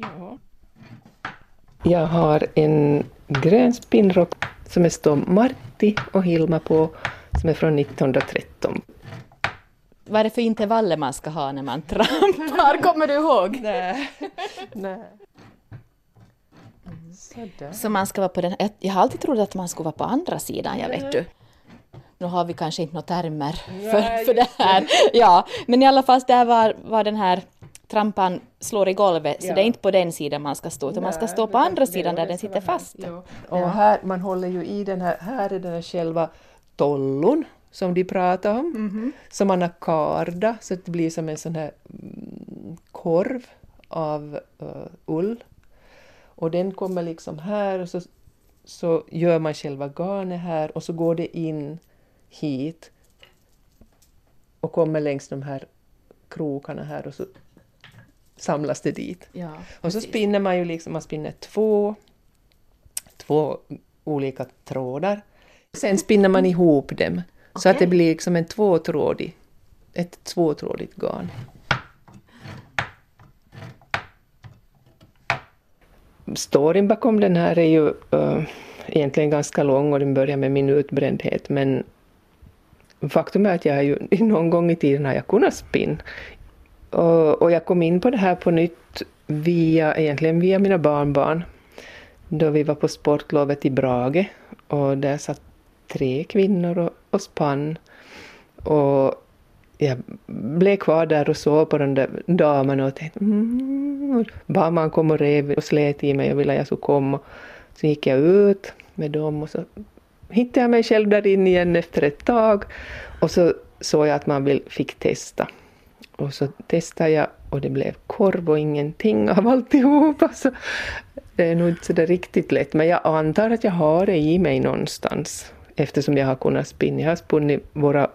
Ja. Jag har en grön spinnrock som det står Martti och Hilma på, som är från 1913. Vad är det för intervaller man ska ha när man trampar? Kommer du ihåg? Nej. Nej. Sådär. Så man ska vara på den jag- Jag har alltid trott att man skulle vara på andra sidan, jag vet du. Nu har vi kanske inte några termer för, för det här. Ja, men i alla fall där var, var den här trampan slår i golvet, så Ja. det är inte på den sidan man ska stå, utan man ska stå på andra sidan där den sitter fast. Och här, man håller ju i den här, här är den här själva tollon som de pratar om. Mhm. Som man har karda så att det blir som en sån här mm, korv av uh, ull. Och den kommer liksom här och så, så gör man själva garnet här och så går det in hit och kommer längs de här krokarna här och så samlas det dit. Ja, Och så spinner man ju liksom, man spinner två, två olika trådar. Sen spinner man ihop dem så att det blir liksom en tvåtrådig, ett tvåtrådigt garn. Storyn bakom den här är ju uh, egentligen ganska lång och den börjar med min utbrändhet men faktum är att jag har ju någon gång i tiden har jag kunnat spinna. Och, och jag kom in på det här på nytt via, egentligen via mina barnbarn. Då vi var på sportlovet i Brage och där satt tre kvinnor och, och spann. Och jag blev kvar där och såg på de där damerna och tänkte mm, barnman kom och rev och slet i mig och ville att jag skulle komma. Så gick jag ut med dem och så hittade jag mig själv där inne igen efter ett tag och så såg jag att man vill, fick testa. Och så testade jag och det blev korv och ingenting av alltihop. Alltså, det är nog inte så där riktigt lätt, men jag antar att jag har det i mig någonstans eftersom jag har kunnat spinna. Jag har spunnit våra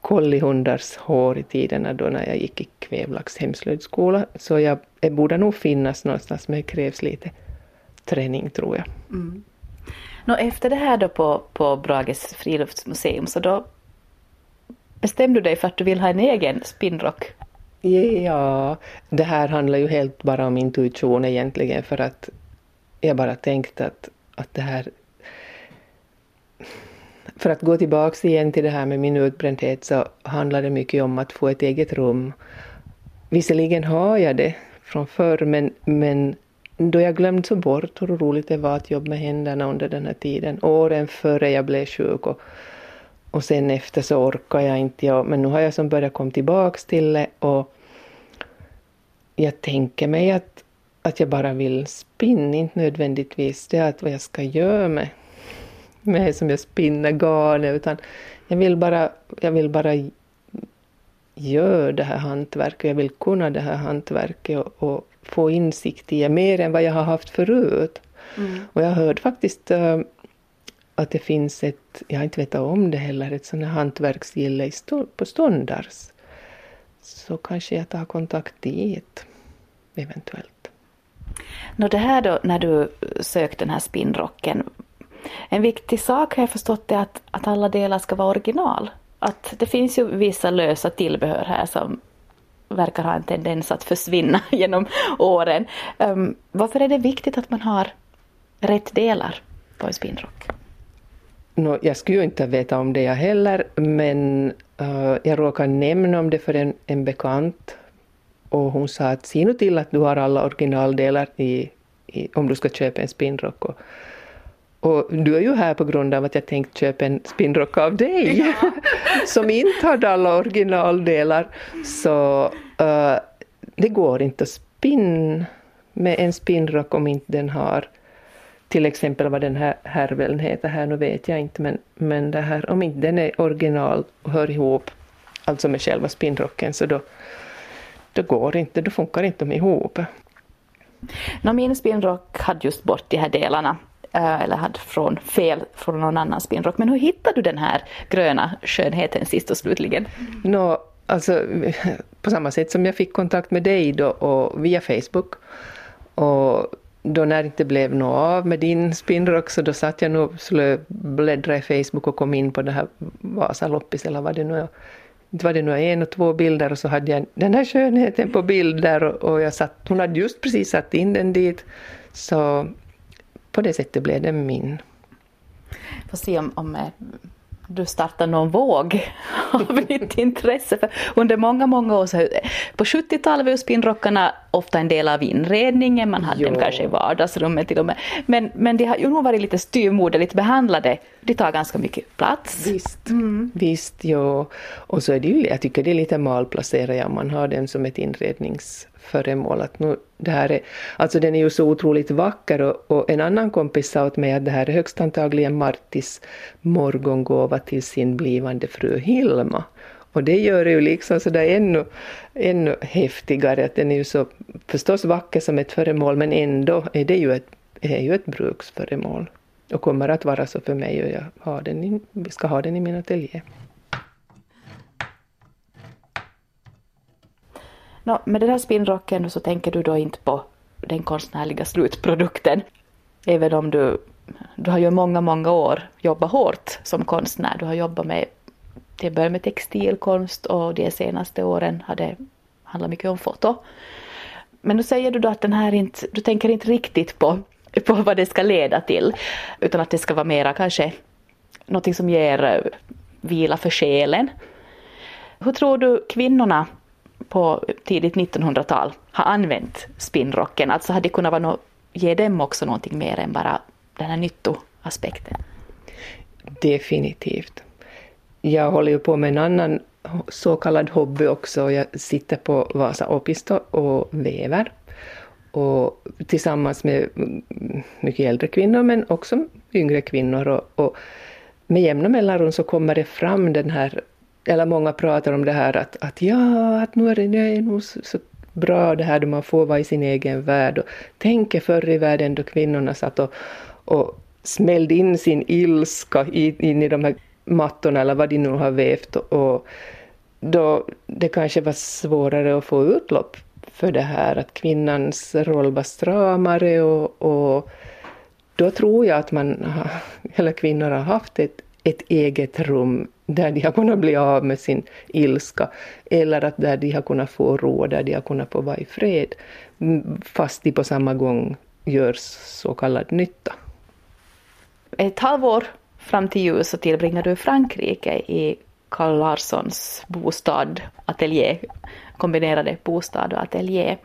kollihundars hår i tiderna då när jag gick i Kvävlax hemslöjdsskola, så jag, jag borde nog finnas någonstans, men det krävs lite träning tror jag. Mm. Nå, efter det här då på, på Brages friluftsmuseum så då bestämde du dig för att du vill ha en egen spinnrock. Ja, det här handlar ju helt bara om intuition egentligen för att jag bara tänkte att, att det här... För att gå tillbaks igen till det här med min utbrändhet så handlar det mycket om att få ett eget rum. Visserligen har jag det från förr men, men då jag glömde så bort hur roligt det var att jobba med händerna under den här tiden, åren före jag blev sjuk och, och sen efter så orkar jag inte. Jag, men nu har jag som börjat komma tillbaks till det och jag tänker mig att, att jag bara vill spinna, inte nödvändigtvis det att vad jag ska göra med, med som jag spinner garnet, utan jag vill bara, jag vill bara göra det här hantverket, jag vill kunna det här hantverket och, och få insikt i det mer än vad jag har haft förut. Och jag hörde faktiskt äh, att det finns ett, jag har inte vetat om det heller, ett sånt här hantverksgille på Ståndars. Så kanske jag tar kontakt dit, eventuellt. Nå, det här då när du sökte den här spinnrocken. En viktig sak har jag förstått är att, att alla delar ska vara original. Att det finns ju vissa lösa tillbehör här som verkar ha en tendens att försvinna genom åren. Um, varför är det viktigt att man har rätt delar på en spinnrock? Nå, jag skulle ju inte veta om det jag heller, men uh, jag råkade nämna om det för en, en bekant och hon sa att se nu till att du har alla originaldelar i, i, om du ska köpa en spinnrock. Och, och du är ju här på grund av att jag tänkt köpa en spinnrock av dig som inte hade alla originaldelar. Så uh, det går inte att spinna med en spinnrock om inte den har till exempel vad den här härveln heter här, nu vet jag inte, men, men det här, om inte den är original och hör ihop, alltså med själva spinnrocken, så då, då går det inte, då funkar inte de ihop. Nå, min spinnrock hade just bort de här delarna. eh, Eller hade från fel från någon annan spinnrock. Men hur hittade du den här gröna skönheten sist och slutligen? Nå, alltså, på samma sätt som jag fick kontakt med dig då och via Facebook. Och då när det inte blev något av med din spinnrock så då satt jag nog och skulle bläddra i Facebook och kom in på det här Vasaloppis eller vad det nu är. Var det några en och två bilder och så hade jag den här skönheten på bilder och, och jag satt, hon hade just precis satt in den dit. Så på det sättet blev den min. Får se om, om eh, du startar någon våg av ditt intresse. För under många, många år, så, eh, på 70-talet var ju spinnrockarna ofta en del av inredningen, man hade jo. dem kanske i vardagsrummet till och med. Men, men de har ju nog varit lite styrmoderligt behandlade. De tar ganska mycket plats. Visst, mm. visst ja. Och så är det ju, jag tycker det är lite malplacerat om man har den som ett inrednings föremål. Att nu, det här är, alltså den är ju så otroligt vacker och, och, en annan kompis sa åt mig att det här är högst antagligen Martis morgongåva till sin blivande fru Hilma. Och det gör det ju liksom sådär ännu, ännu häftigare att den är ju så förstås vacker som ett föremål men ändå är det ju ett, är ju ett bruksföremål. Och kommer att vara så för mig och jag har den i, ska ha den i min ateljé. No, med den här spinnrocken så tänker du då inte på den konstnärliga slutprodukten. Även om du, du har ju många, många år jobbat hårt som konstnär. Du har jobbat med, till början med textilkonst och de senaste åren har det handlat mycket om foto. Men nu säger du då att den här inte, du tänker inte riktigt på, på vad det ska leda till, utan att det ska vara mera kanske någonting som ger eh, vila för själen. Hur tror du kvinnorna på tidigt 1900-tal har använt spinnrocken, alltså hade det kunnat vara no ge dem också någonting mer än bara den här nyttoaspekten? Definitivt. Jag håller ju på med en annan så kallad hobby också. Jag sitter på Vasa Opisto och väver. Och tillsammans med mycket äldre kvinnor men också yngre kvinnor. Och, och med jämna mellanrum så kommer det fram den här eller många pratar om det här att, att ja, att nu är det, det är nog så, så bra det här då man får vara i sin egen värld. Och tänker förr i världen då kvinnorna satt och, och smällde in sin ilska in i de här mattorna eller vad de nu har vävt. Och då det kanske var svårare att få utlopp för det här, att kvinnans roll var stramare och, och då tror jag att man, eller kvinnor har haft ett, ett eget rum där de har kunnat bli av med sin ilska eller att där de har kunnat få ro, där de har kunnat få vara i fred fast de på samma gång gör så kallad nytta. Ett halvår fram till jul så tillbringar du i Frankrike i Carl Larssons bostad, ateljé, kombinerade bostad och ateljé.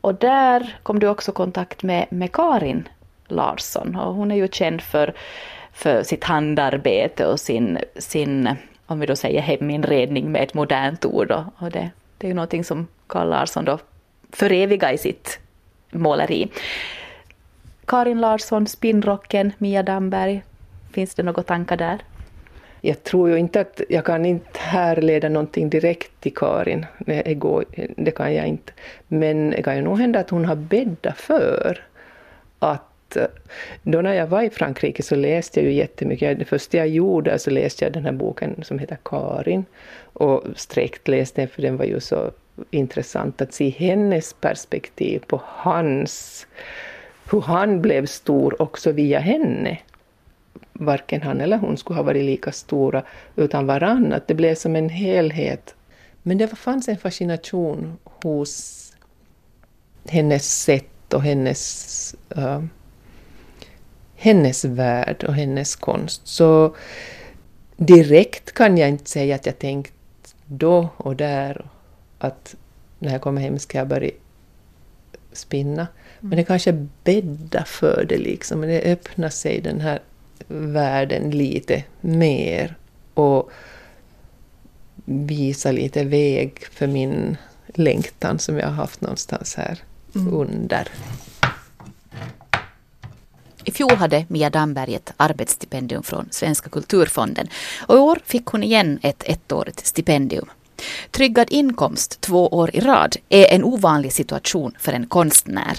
Och där kom du också i kontakt med, med Karin Larsson och hon är ju känd för för sitt handarbete och sin, sin om vi då säger heminredning med ett modernt ord. Och, Och det, det är ju någonting som Carl Larsson då förevigar i sitt måleri. Karin Larsson, Spinnrocken, Mia Damberg, finns det några tankar där? Jag tror ju inte att jag kan inte härleda någonting direkt till Karin. Det kan jag inte. Men det kan ju nog hända att hon har bäddat för att då när jag var i Frankrike så läste jag ju jättemycket. Det första jag gjorde så läste jag den här boken som heter Karin. Och sträckt läste den för den var ju så intressant att se hennes perspektiv på hans, hur han blev stor också via henne. Varken han eller hon skulle ha varit lika stora utan varann, att det blev som en helhet. Men det fanns en fascination hos hennes sätt och hennes uh, hennes värld och hennes konst. Så direkt kan jag inte säga att jag tänkt då och där att när jag kommer hem ska jag börja spinna. Men det kanske bäddar för det liksom. Det öppnar sig den här världen lite mer och visar lite väg för min längtan som jag har haft någonstans här mm. under. I fjol hade Mia Damberg ett arbetsstipendium från Svenska kulturfonden och i år fick hon igen ett ettårigt stipendium. Tryggad inkomst två år i rad är en ovanlig situation för en konstnär.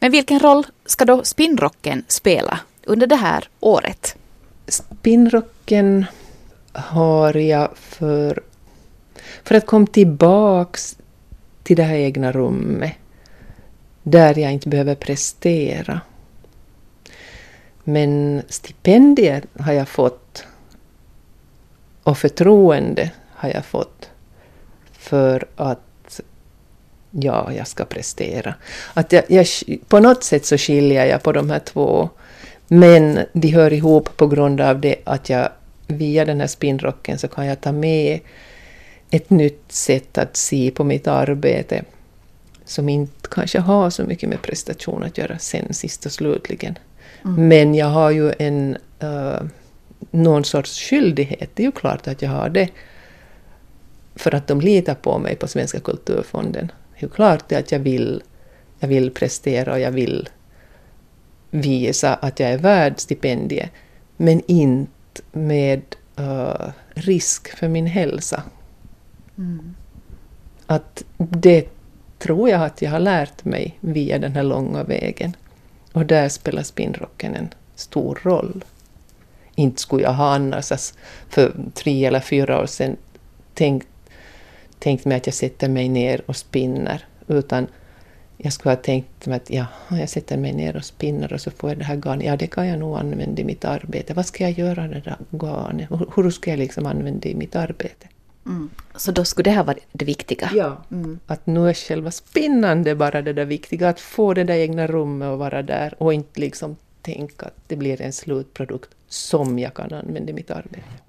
Men vilken roll ska då spinnrocken spela under det här året? Spinnrocken har jag för, för att komma tillbaks till det här egna rummet där jag inte behöver prestera. Men stipendier har jag fått och förtroende har jag fått för att ja, jag ska prestera. Att jag, jag, på något sätt så skiljer jag på de här två, men de hör ihop på grund av det att jag via den här spinnrocken så kan jag ta med ett nytt sätt att se på mitt arbete som inte kanske har så mycket med prestation att göra sen sist och slutligen. Mm. Men jag har ju en uh, någon sorts skyldighet, det är ju klart att jag har det, för att de litar på mig på Svenska kulturfonden. Det är ju klart att jag vill, jag vill prestera och jag vill visa att jag är värd stipendiet, men inte med uh, risk för min hälsa. Mm. Att det tror jag att jag har lärt mig via den här långa vägen. Och där spelar spinnrocken en stor roll. Inte skulle jag ha annars för tre eller fyra år sedan tänkt, tänkt mig att jag sätter mig ner och spinner, utan jag skulle ha tänkt att ja, jag sätter mig ner och spinner och så får jag det här garnet. Ja, det kan jag nog använda i mitt arbete. Vad ska jag göra med det där garnet? Hur ska jag liksom använda det i mitt arbete? Mm. Så då skulle det här vara det viktiga? Ja. Mm. Att nu är själva spinnande bara det där viktiga, att få det där egna rummet och vara där och inte liksom tänka att det blir en slutprodukt som jag kan använda i mitt arbete.